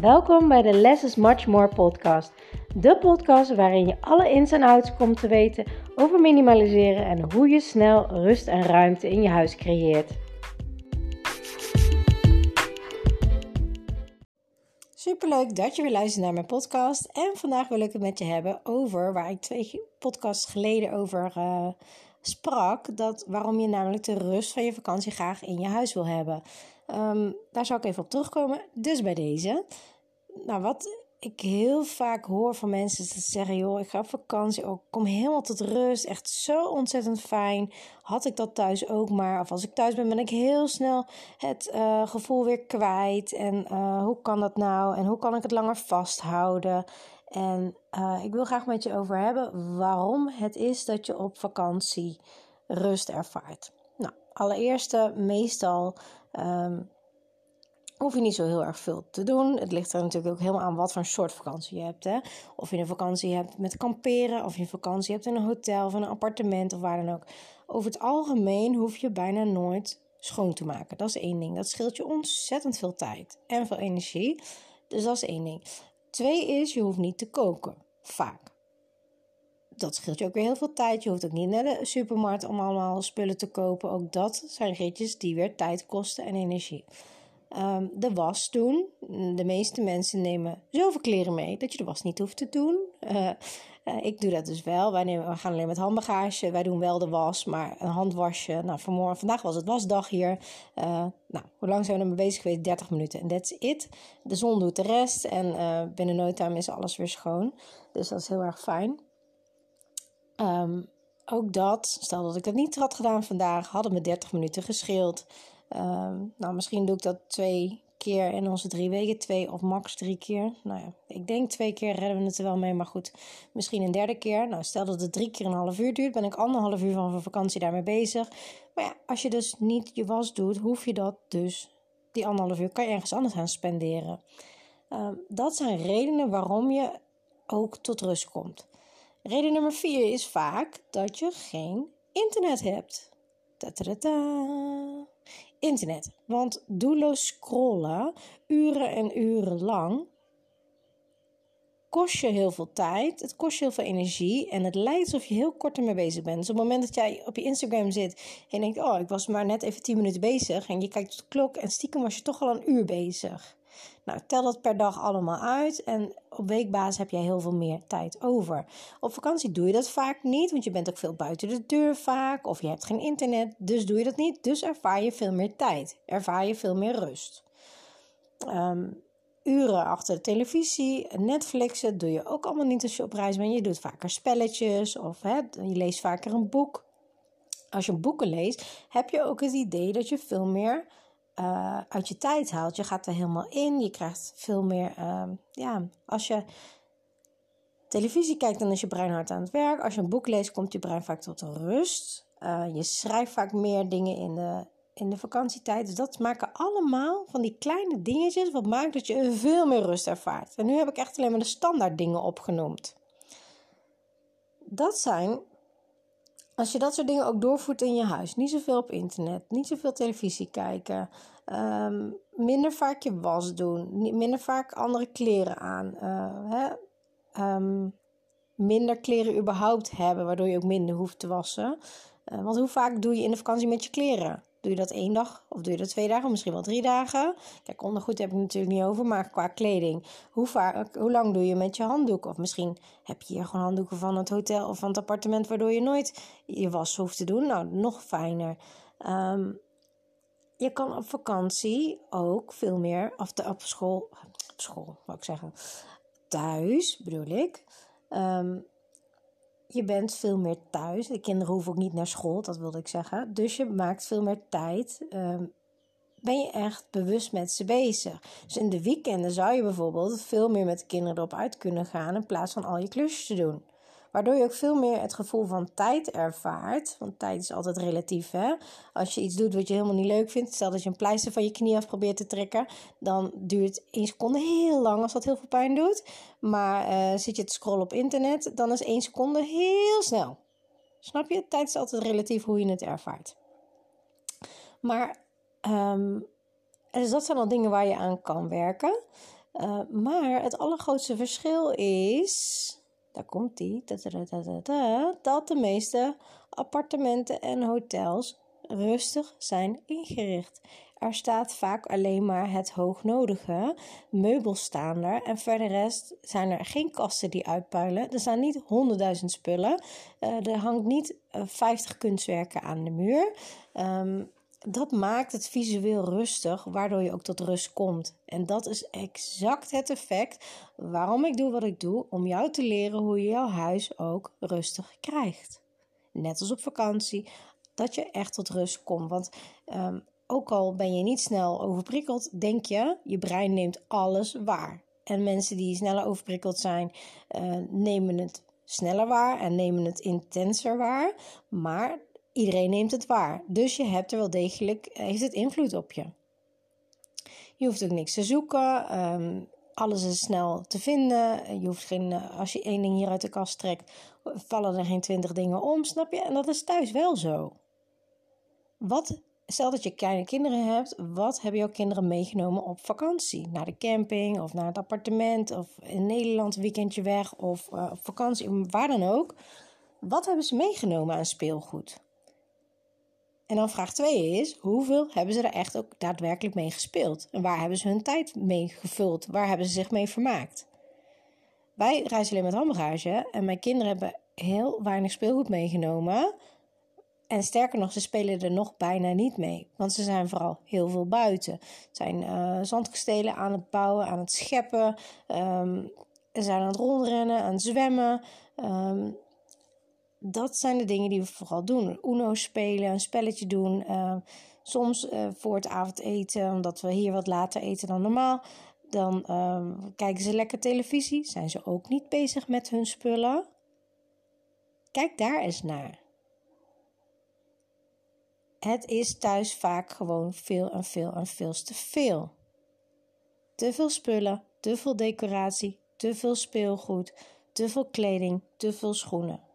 Welkom bij de Less is Much More podcast. De podcast waarin je alle ins en outs komt te weten over minimaliseren en hoe je snel rust en ruimte in je huis creëert. Superleuk dat je weer luistert naar mijn podcast. En vandaag wil ik het met je hebben over waar ik twee podcasts geleden over uh, sprak. Dat waarom je namelijk de rust van je vakantie graag in je huis wil hebben. Um, daar zal ik even op terugkomen. Dus bij deze. Nou, wat ik heel vaak hoor van mensen is dat ze zeggen: joh, ik ga op vakantie, oh, kom helemaal tot rust. Echt zo ontzettend fijn. Had ik dat thuis ook maar. Of als ik thuis ben, ben ik heel snel het uh, gevoel weer kwijt. En uh, hoe kan dat nou? En hoe kan ik het langer vasthouden? En uh, ik wil graag met je over hebben waarom het is dat je op vakantie rust ervaart. Nou, allereerst, meestal. Um, hoef je niet zo heel erg veel te doen. Het ligt er natuurlijk ook helemaal aan wat voor een soort vakantie je hebt. Hè? Of je een vakantie hebt met kamperen, of je een vakantie hebt in een hotel of een appartement of waar dan ook. Over het algemeen hoef je bijna nooit schoon te maken. Dat is één ding. Dat scheelt je ontzettend veel tijd en veel energie. Dus dat is één ding. Twee is, je hoeft niet te koken. Vaak. Dat scheelt je ook weer heel veel tijd. Je hoeft ook niet naar de supermarkt om allemaal spullen te kopen. Ook dat zijn ritjes die weer tijd kosten en energie. Um, de was doen. De meeste mensen nemen zoveel kleren mee dat je de was niet hoeft te doen. Uh, uh, ik doe dat dus wel. Wij, we gaan alleen met handbagage. Wij doen wel de was, maar een handwasje. Nou, vanmorgen, vandaag was het wasdag hier. Uh, nou, hoe lang zijn we ermee bezig geweest? 30 minuten. En that's it. De zon doet de rest. En binnen no time is alles weer schoon. Dus dat is heel erg fijn. Um, ook dat, stel dat ik dat niet had gedaan vandaag, hadden we 30 minuten gescheeld. Um, nou, misschien doe ik dat twee keer in onze drie weken. Twee of max drie keer. Nou ja, ik denk twee keer redden we het er wel mee. Maar goed, misschien een derde keer. Nou, stel dat het drie keer een half uur duurt. Ben ik anderhalf uur van mijn vakantie daarmee bezig. Maar ja, als je dus niet je was doet, hoef je dat dus... Die anderhalf uur kan je ergens anders gaan spenderen. Um, dat zijn redenen waarom je ook tot rust komt. Reden nummer vier is vaak dat je geen internet hebt. Ta internet. Want doelloos scrollen, uren en uren lang, kost je heel veel tijd. Het kost je heel veel energie. En het lijkt alsof je heel kort ermee bezig bent. Dus op het moment dat jij op je Instagram zit en denkt: Oh, ik was maar net even 10 minuten bezig. En je kijkt op de klok en stiekem was je toch al een uur bezig. Nou, tel dat per dag allemaal uit en op weekbasis heb jij heel veel meer tijd over. Op vakantie doe je dat vaak niet, want je bent ook veel buiten de deur vaak of je hebt geen internet, dus doe je dat niet. Dus ervaar je veel meer tijd, ervaar je veel meer rust. Um, uren achter de televisie, Netflixen doe je ook allemaal niet als je op reis bent. Je doet vaker spelletjes of je leest vaker een boek. Als je boeken leest, heb je ook het idee dat je veel meer uh, uit je tijd haalt. Je gaat er helemaal in. Je krijgt veel meer. Uh, ja, als je televisie kijkt, dan is je brein hard aan het werk. Als je een boek leest, komt je brein vaak tot rust. Uh, je schrijft vaak meer dingen in de, in de vakantietijd. Dus dat maken allemaal van die kleine dingetjes. Wat maakt dat je veel meer rust ervaart. En nu heb ik echt alleen maar de standaard dingen opgenoemd. Dat zijn als je dat soort dingen ook doorvoert in je huis, niet zoveel op internet, niet zoveel televisie kijken, um, minder vaak je was doen, minder vaak andere kleren aan, uh, hè? Um, minder kleren überhaupt hebben, waardoor je ook minder hoeft te wassen. Uh, want hoe vaak doe je in de vakantie met je kleren? Doe je dat één dag of doe je dat twee dagen of misschien wel drie dagen? Kijk, ondergoed heb ik natuurlijk niet over, maar qua kleding. Hoe, vaak, hoe lang doe je met je handdoeken? Of misschien heb je hier gewoon handdoeken van het hotel of van het appartement, waardoor je nooit je was hoeft te doen. Nou, nog fijner. Um, je kan op vakantie ook veel meer, of de, op school, op school, wou ik zeggen, thuis bedoel ik. Um, je bent veel meer thuis. De kinderen hoeven ook niet naar school, dat wilde ik zeggen. Dus je maakt veel meer tijd. Um, ben je echt bewust met ze bezig. Dus in de weekenden zou je bijvoorbeeld veel meer met de kinderen erop uit kunnen gaan in plaats van al je klusjes te doen. Waardoor je ook veel meer het gevoel van tijd ervaart. Want tijd is altijd relatief. Hè? Als je iets doet wat je helemaal niet leuk vindt. Stel dat je een pleister van je knie af probeert te trekken. Dan duurt één seconde heel lang als dat heel veel pijn doet. Maar uh, zit je te scrollen op internet. Dan is één seconde heel snel. Snap je? Tijd is altijd relatief hoe je het ervaart. Maar um, dus dat zijn al dingen waar je aan kan werken. Uh, maar het allergrootste verschil is, daar komt die, dat de meeste appartementen en hotels rustig zijn ingericht. Er staat vaak alleen maar het hoognodige. Meubels staan er. En verder rest zijn er geen kasten die uitpuilen. Er staan niet honderdduizend spullen. Uh, er hangt niet eh, 50 kunstwerken aan de muur. Um, dat maakt het visueel rustig, waardoor je ook tot rust komt. En dat is exact het effect waarom ik doe wat ik doe, om jou te leren hoe je jouw huis ook rustig krijgt. Net als op vakantie, dat je echt tot rust komt. Want um, ook al ben je niet snel overprikkeld, denk je, je brein neemt alles waar. En mensen die sneller overprikkeld zijn, uh, nemen het sneller waar en nemen het intenser waar. Maar iedereen neemt het waar. Dus je hebt er wel degelijk, heeft het invloed op je. Je hoeft ook niks te zoeken. Um, alles is snel te vinden. Je hoeft geen, eh, als je één ding hier uit de kast trekt, vallen er geen twintig dingen om, snap je? En dat is thuis wel zo. Wat stel dat je kleine kinderen hebt, wat hebben jouw kinderen meegenomen op vakantie? Naar de camping of naar het appartement of in Nederland weekendje weg of uh, op vakantie, waar dan ook. Wat hebben ze meegenomen aan speelgoed? En dan vraag 2 is, hoeveel hebben ze er echt ook daadwerkelijk mee gespeeld? En waar hebben ze hun tijd mee gevuld? Waar hebben ze zich mee vermaakt? Wij reizen alleen met handbagage en mijn kinderen hebben heel weinig speelgoed meegenomen en sterker nog, ze spelen er nog bijna niet mee. Want ze zijn vooral heel veel buiten. Ze zijn uh, zandkastelen aan het bouwen, aan het scheppen. Um, ze zijn aan het rondrennen, aan het zwemmen. Um, dat zijn de dingen die we vooral doen. Uno spelen, een spelletje doen. Uh, soms uh, voor het avondeten, omdat we hier wat later eten dan normaal. Dan uh, kijken ze lekker televisie. Zijn ze ook niet bezig met hun spullen? Kijk daar eens naar. Het is thuis vaak gewoon veel en veel en veel te veel. Te veel spullen, te veel decoratie, te veel speelgoed, te veel kleding, te veel schoenen.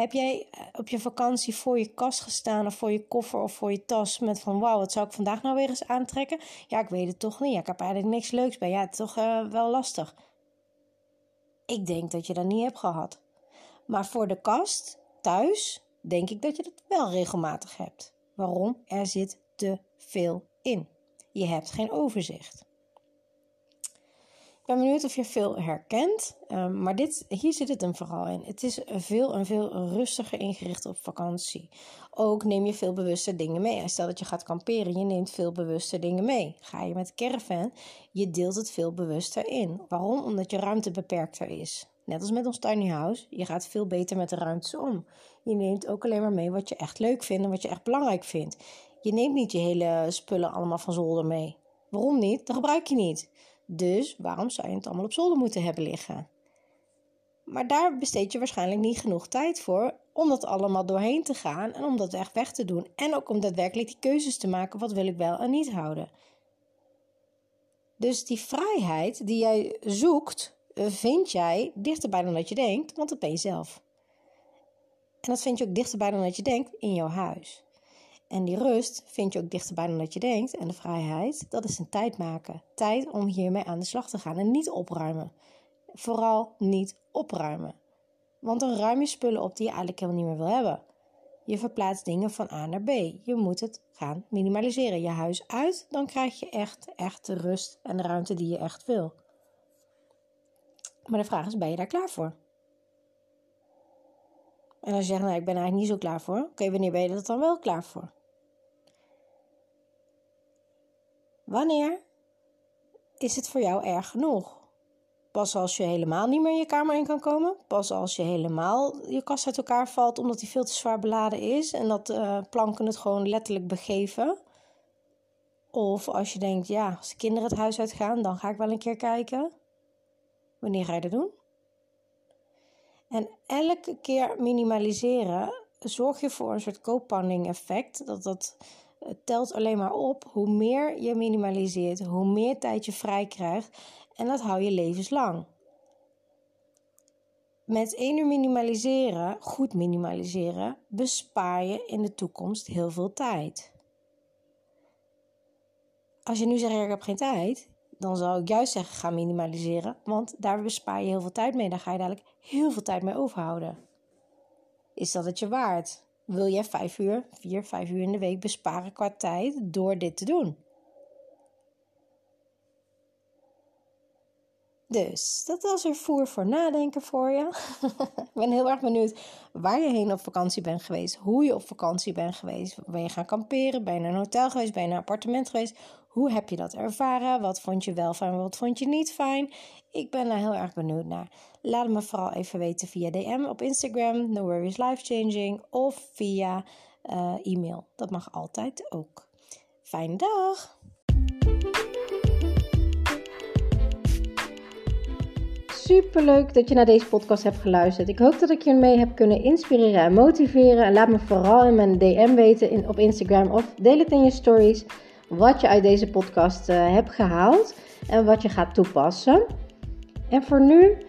Heb jij eh, op je vakantie voor je kast gestaan of voor je koffer of voor je tas met van wauw, wat zou ik vandaag nou weer eens aantrekken? Ja, ik weet het toch niet. Ja, ik heb eigenlijk niks leuks bij. Ja, het is toch uh, wel lastig. Ik denk dat je dat niet hebt gehad. Maar voor de kast thuis denk ik dat je dat wel regelmatig hebt. Waarom? Er zit te veel in. Je hebt geen overzicht. Ben benieuwd of je veel herkent, ehm, maar dit, hier zit het hem vooral in. Het is veel en veel rustiger ingericht op vakantie. Ook neem je veel bewuster dingen mee. Stel dat je gaat kamperen, je neemt veel bewuster dingen mee. Ga je met caravan, je deelt het veel bewuster in. Waarom? Omdat je ruimte beperkter is. Net als met ons tiny house, je gaat veel beter met de ruimtes om. Je neemt ook alleen maar mee wat je echt leuk vindt en wat je echt belangrijk vindt. Je neemt niet je hele spullen allemaal van zolder mee. Waarom niet? Dat gebruik je niet. Dus waarom zou je het allemaal op zolder moeten hebben liggen? Maar daar besteed je waarschijnlijk niet genoeg tijd voor om dat allemaal doorheen te gaan en om dat echt weg te doen. En ook om daadwerkelijk die keuzes te maken, wat wil ik wel en niet houden. Dus die vrijheid die jij zoekt, vind jij dichterbij dan dat je denkt, want dat ben je zelf. En dat vind je ook dichterbij dan dat je denkt in jouw huis. En die rust vind je ook dichterbij dan dat je denkt. En de vrijheid, dat is een tijd maken. Tijd om hiermee aan de slag te gaan en niet opruimen. Vooral niet opruimen. Want dan ruim je spullen op die je eigenlijk helemaal niet meer wil hebben. Je verplaatst dingen van A naar B. Je moet het gaan minimaliseren. Je huis uit, dan krijg je echt, echt de rust en de ruimte die je echt wil. Maar de vraag is, ben je daar klaar voor? En als je zegt, nou, ik ben eigenlijk niet zo klaar voor. Oké, wanneer ben je er dan wel klaar voor? Wanneer is het voor jou erg genoeg? Pas als je helemaal niet meer in je kamer in kan komen? Pas als je helemaal je kast uit elkaar valt omdat die veel te zwaar beladen is en dat uh, planken het gewoon letterlijk begeven? Of als je denkt, ja, als de kinderen het huis uitgaan, dan ga ik wel een keer kijken. Wanneer ga je dat doen? En elke keer minimaliseren zorg je voor een soort compounding effect. Dat dat telt alleen maar op. Hoe meer je minimaliseert, hoe meer tijd je vrij krijgt. En dat hou je levenslang. Met één uur minimaliseren, goed minimaliseren, bespaar je in de toekomst heel veel tijd. Als je nu zegt, ik heb geen tijd, dan zou ik juist zeggen: ga minimaliseren. Want daar bespaar je heel veel tijd mee. Daar ga je dadelijk heel veel tijd mee overhouden. Is dat het je waard? Wil jij vijf uur, vier, vijf uur in de week besparen qua tijd door dit te doen? Dus dat was er voer voor nadenken voor je. ik ben heel erg benieuwd waar je heen op vakantie bent geweest. Hoe je op vakantie bent geweest. Ben je gaan kamperen? Ben je naar een hotel geweest? Ben je naar een appartement geweest? Hoe heb je dat ervaren? Wat vond je wel fijn? Wat vond je niet fijn? Ik ben daar heel erg benieuwd naar. Laat me vooral even weten via DM op Instagram, No Worries Life Changing. Of via uh, e-mail. Dat mag altijd ook. Fijne dag! Super leuk dat je naar deze podcast hebt geluisterd. Ik hoop dat ik je mee heb kunnen inspireren en motiveren. En laat me vooral in mijn DM weten in, op Instagram of deel het in je stories wat je uit deze podcast uh, hebt gehaald en wat je gaat toepassen. En voor nu